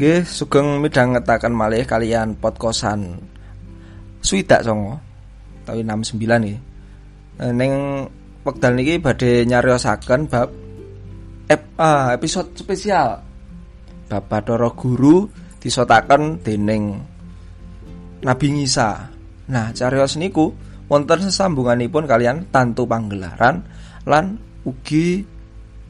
Nggih, sugeng midhangetaken malih kalian podkosan Swidak songo tawi 69 nggih. Eh, ning wekdal niki badhe nyariosaken bab ep, ah, episode spesial bab Bathara Guru disotaken dening Nabi Ngisa. Nah, carios niku wonten sesambunganipun kalian Tantu Panggelaran lan ugi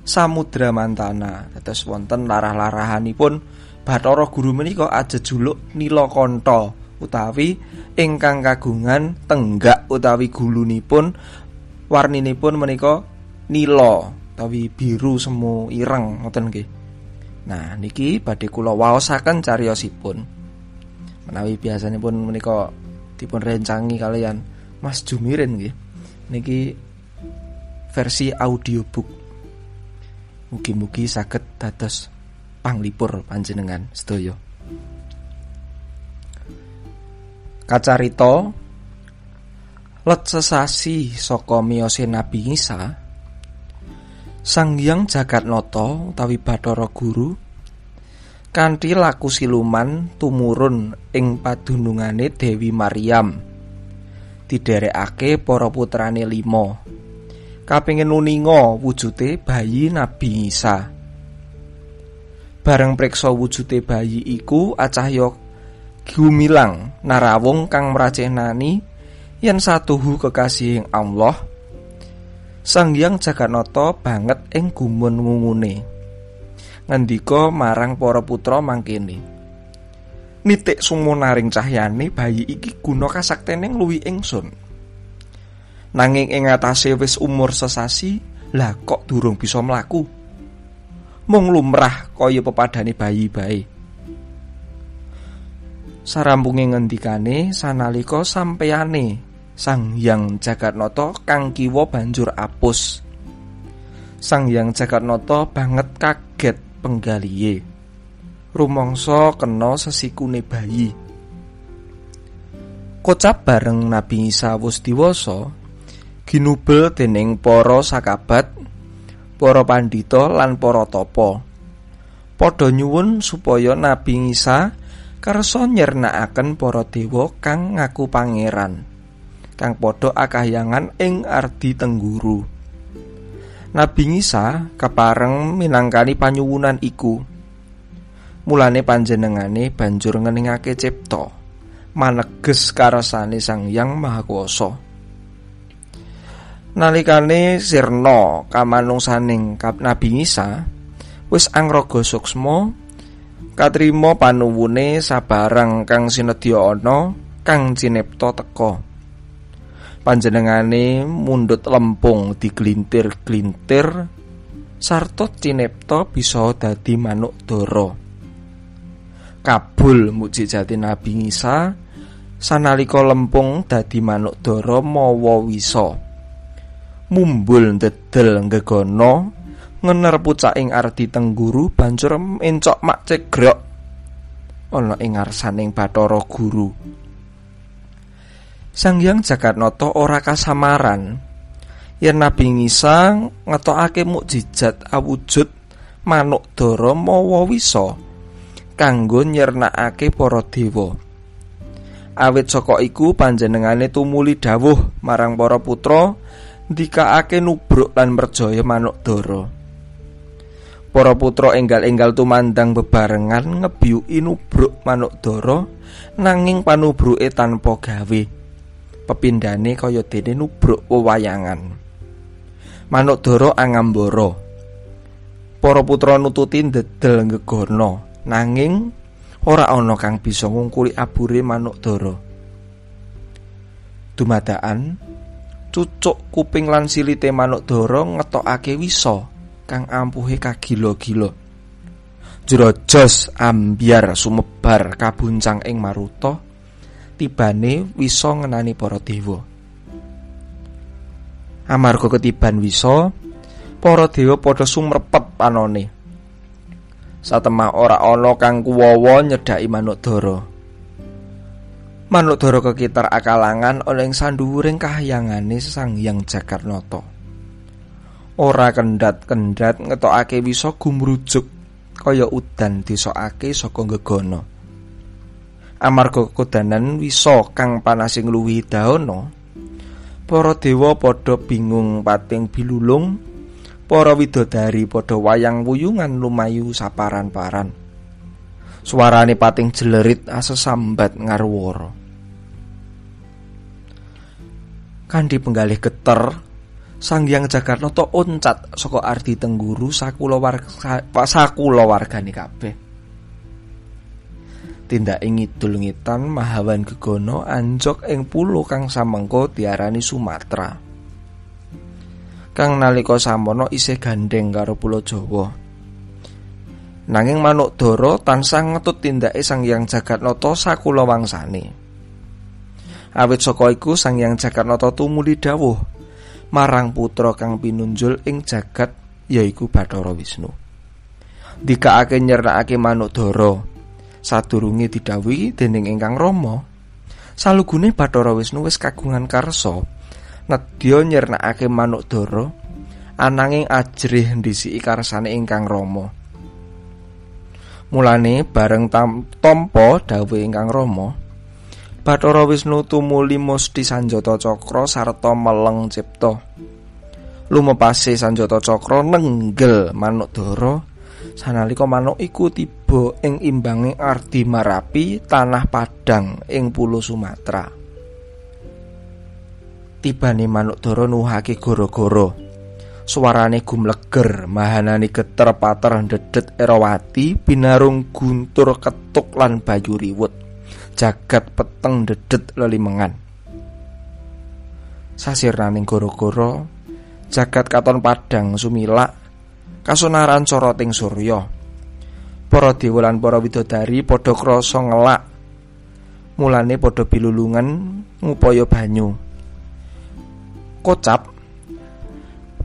Samudra Mantana. Dados wonten larah-larahanipun Bathara Guru menika ajejuluk Nilakanta utawi ingkang kagungan tenggak utawi gulunipun warninipun menika nila utawi biru semu ireng ngoten nggih. Nah, niki badhe kula waosaken cariyosipun. Menawi biasanipun menika dipun rencangi kalian Mas Jumirin nggih. Niki versi audiobook. Mugi-mugi saged dados panglipur panjenengan sedaya. Kacarita let sesasi saka miyose Nabi Isa Sang Hyang Jagatnata utawi Bathara Guru kanthi laku siluman tumurun ing padunungane Dewi Maryam diderekake para putrane lima kapingin uninga wujute bayi Nabi Isa Bareng preksa wujude bayi iku acahya gumilang narawung kang mracenani yen satuhu kekasihing Allah. Sang Hyang Jaganata banget ing gumun ngungune ngendika marang para putra mangkene Nitik sumunaring cahyane bayi iki guna kasaktene ngluwi ingsun. Nanging ing atase wis umur sesasi lah kok durung bisa mlaku mung lumrah kaya pepadane bayi bae. Sarampunge ngendikane sanalika sampeyane Sang Hyang Jagatnata kang kiwa banjur apus. Sang Hyang Jagatnata banget kaget penggalihe. Rumangsa kena sesikune bayi. Kocap bareng Nabi Isa wus diwasa ginubel dening para sakabat para pandhita lan para tapa. Padha nyuwun supaya Nabi Isa kersa nyernakaken para dewa kang ngaku pangeran, kang padha akahyangan ing ardi tengguru. Nabi Isa kepareng minangkani panyuwunan iku. Mulane panjenengane banjur ngeningake cipta, maneges karasane Sang Hyang Maha Kuwasa. Nalikane sirna kamanungsaning Nabi Isa wis angraga suksma katrima panuwune sabarang kang sinedya ana kang cinipta teka. Panjenengane mundut lempung diglintir-glintir sarta cinipta bisa dadi manuk dara. Kabul mukjizate Nabi Isa sanalika lempung dadi manuk dara mawa wisa. Mumbul ndedel ngegono ngener pucaking ardi tengguru banjur encok mak cegrok ana ing ngarsaning Bathara Guru. Sang Hyang Jagatnata ora kasamaran. Yen Nabi Ngisa ngetokake mukjizat awujud manuk dara mawa wisa kanggo nyernakake para dewa. Awit saka iku panjenengane tumuli dawuh marang para putra ndikaake nubruk lan merjaya manuk dara. Para putra enggal-enggal tumandang bebarengan ngebyuki nubruk manuk dara nanging panubruke tanpa gawe. Pepindane kaya dene nubruk wewayangan. Manuk dara angambara. Para putra nututi ndedel ngegono nanging ora ana kang bisa ngungkuli abure manuk dara. Dumadakan cucuk kuping lan silite manuk dara ngetokake wisa kang ampuhe kagila-gila. Jrojos ambyar sumebar kabuncang ing maruta tibane wisa ngenani para dewa. Amarga ketiban wisa, para dewa padha sumrepet panone. Satemah ora ana kang kuwawa nyedhaki manuk dara. Manuk Dara kekitar akalangan oleh sanduwuring kahyangane Sang Hyang Jakarnata. Ora kendat-kendat ngetokake wisa gumrujuk kaya udan disokake saka gegana. Amarga kodanan wisa kang panasing luwi daono, para dewa padha bingung pating bilulung, para widodari padha wayang wuyungan lumayu saparan-paran. Suarane pating jelerit asesambat ngarwara. Kandi penggalih geter Sang Hyang Jagatnata oncat saka ardi tengguru sakulawarga sakulawargane kabeh. Tindake ngidul ngitan Mahawan Gegono anjok ing pulo kang samengko diarani Sumatera. Kang nalika samono isih gandeng karo pulo Jawa. Nanging manuk dara tansah ngetut tindake Sang Hyang Jagatnata sakulawangsane. Awit saka iku Sang Hyang Jagatnata tumuli dawuh marang putra kang pinunjul ing jagat yaiku Bathara Wisnu. Dikaake nyernakake manuk dara sadurunge didhawuhi dening ingkang Rama. Salugune Bathara Wisnu wis kagungan karsa nedya nyernakake manuk dara ananging ajrih ndisiki karsane ingkang Rama. Mulane bareng tampa dawuh ingkang Rama, Bathara Wisnu tumuli musti Sanjata Cakra sarta meleng cipta. Lumepase Sanjata Cakra nenggel manuk dara sanalika manuk iku tiba ing imbange Ardi Marapi tanah Padang ing pulo Sumatera. Tibane manuk dara nuhake goro-goro. Suarane gumleger, mahanane geter pater ndedet Erawati binarung guntur ketuk lan bayu riwut. Jagat peteng dedet lelimengan. Sasiraning goro-goro jagat katon padang sumilak kasunaran soroting surya. Para dewa lan para widodari padha krasa ngelak. Mulane padha bilulungan ngupaya banyu. Kocap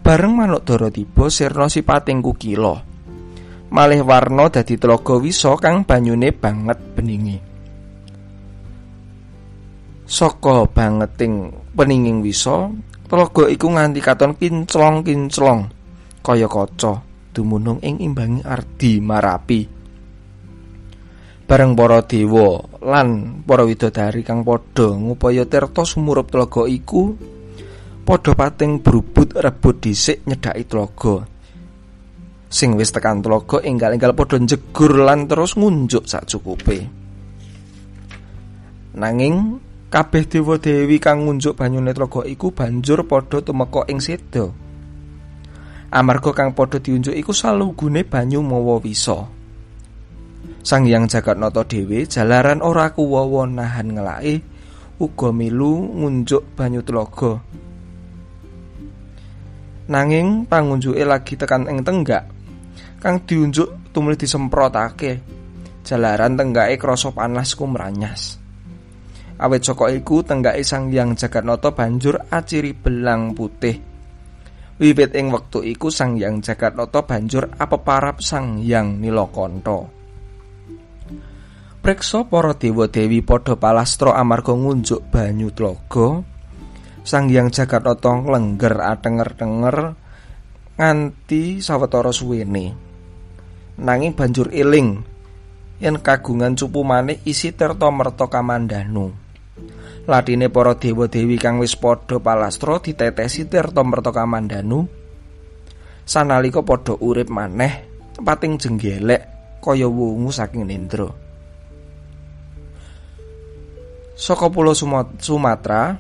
bareng manuk dara tiba sirna sipating kukila. Malih warna dadi tlaga wisa kang banyune banget beningi saka bangeting peninging wisa tlaga iku nganti katon kinclong-kinclong. Kaya kaca dumunung ing imbangi ardi marapi. Bareng para dewa lan para widodari kang padha ngupaya tirta sumurup tlaga iku padha pating brubut rebut dhisik nyedhaki tlaga sing wis tekan tlaga enggal-enggal padha jegur lan terus ngunjuk sacukupe nanging Kabeh dewa dewi kang ngunjuk banyune tlaga iku banjur padha tumeka ing seda. Amarga kang padha diunjuk iku salugune banyu mawa wisa. Sang Hyang Jagatnata dhewe jalaran ora kuwawa nahan ngelake uga milu ngunjuk banyu tlaga. Nanging pangunjuke lagi tekan ing tenggak kang diunjuk tumuli disemprotake. Jalaran tenggake krasa panas kumranyas. Awet saka iku tenggake Sang Hyang Jagatnata banjur aciri belang putih. Wiwit ing wektu iku Sang Hyang Jagatnata banjur apeparap Sang Hyang Nilakanta. Preksa para dewa-dewi padha palastra amarga ngunjuk banyu tlaga. Sang Hyang Jagatnata nglengger atenger-tenger nganti sawetara suwene. Nanging banjur eling yen kagungan cupu maneh isi tirta merta. Latine para dewa-dewi kang wis padha palastra ditetesi tirta merta kamandanu. Sanalika padha urip maneh, pating jenggelek kaya wungu saking nendra. Saka pulau Sumatera,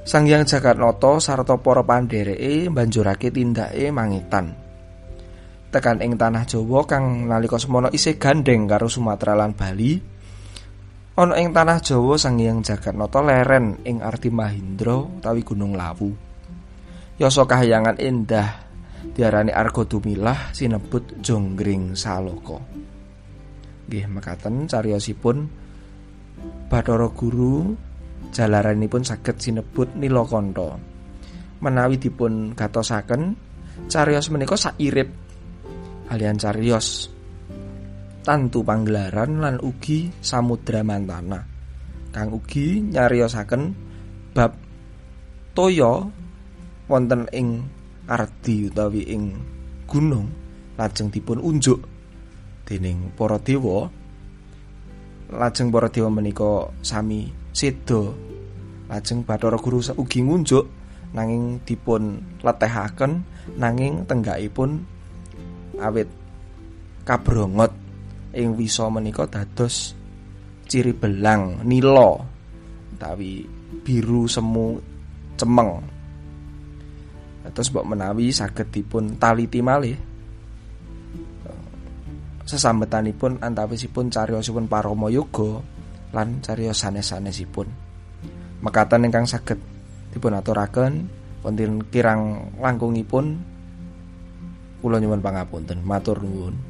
Sang Hyang Jagatnata sarta para pandhereke banjurake tindake mangitan. Tekan ing tanah Jawa kang nalika semono isih gandeng karo Sumatera lan Bali, Ana ing tanah Jawa Sang Hyang Jagatnata leren ing arti Mahindra utawi Gunung Lawu. Yasa kahyangan endah diarani Arga Dumilah sinebut Jonggring Saloka. Nggih mekaten cariyosipun Bathara Guru jalaranipun saged sinebut Nilakanta. Menawi dipun gatosaken cariyos menika sairip kalian cariyos tantu panggelaran lan ugi samudra mantana. Kang ugi nyariosaken bab toya wonten ing ardi utawi ing gunung lajeng dipun unjuk dening para dewa. Lajeng para dewa menika sami sedo lajeng Bathara Guru ugi ngunjuk nanging dipun letehaken nanging tenggakipun awit kabrongot ing wisa menika dados ciri belang nila utawi biru semu cemeng terus mbok menawi saged dipun taliti malih sesambetanipun antawisipun cariyosipun Parama Yoga lan cariyos sanes-sanesipun. Mekaten ingkang saged dipun aturaken wonten kirang langkungipun kula nyuwun pangapunten. Matur nuwun.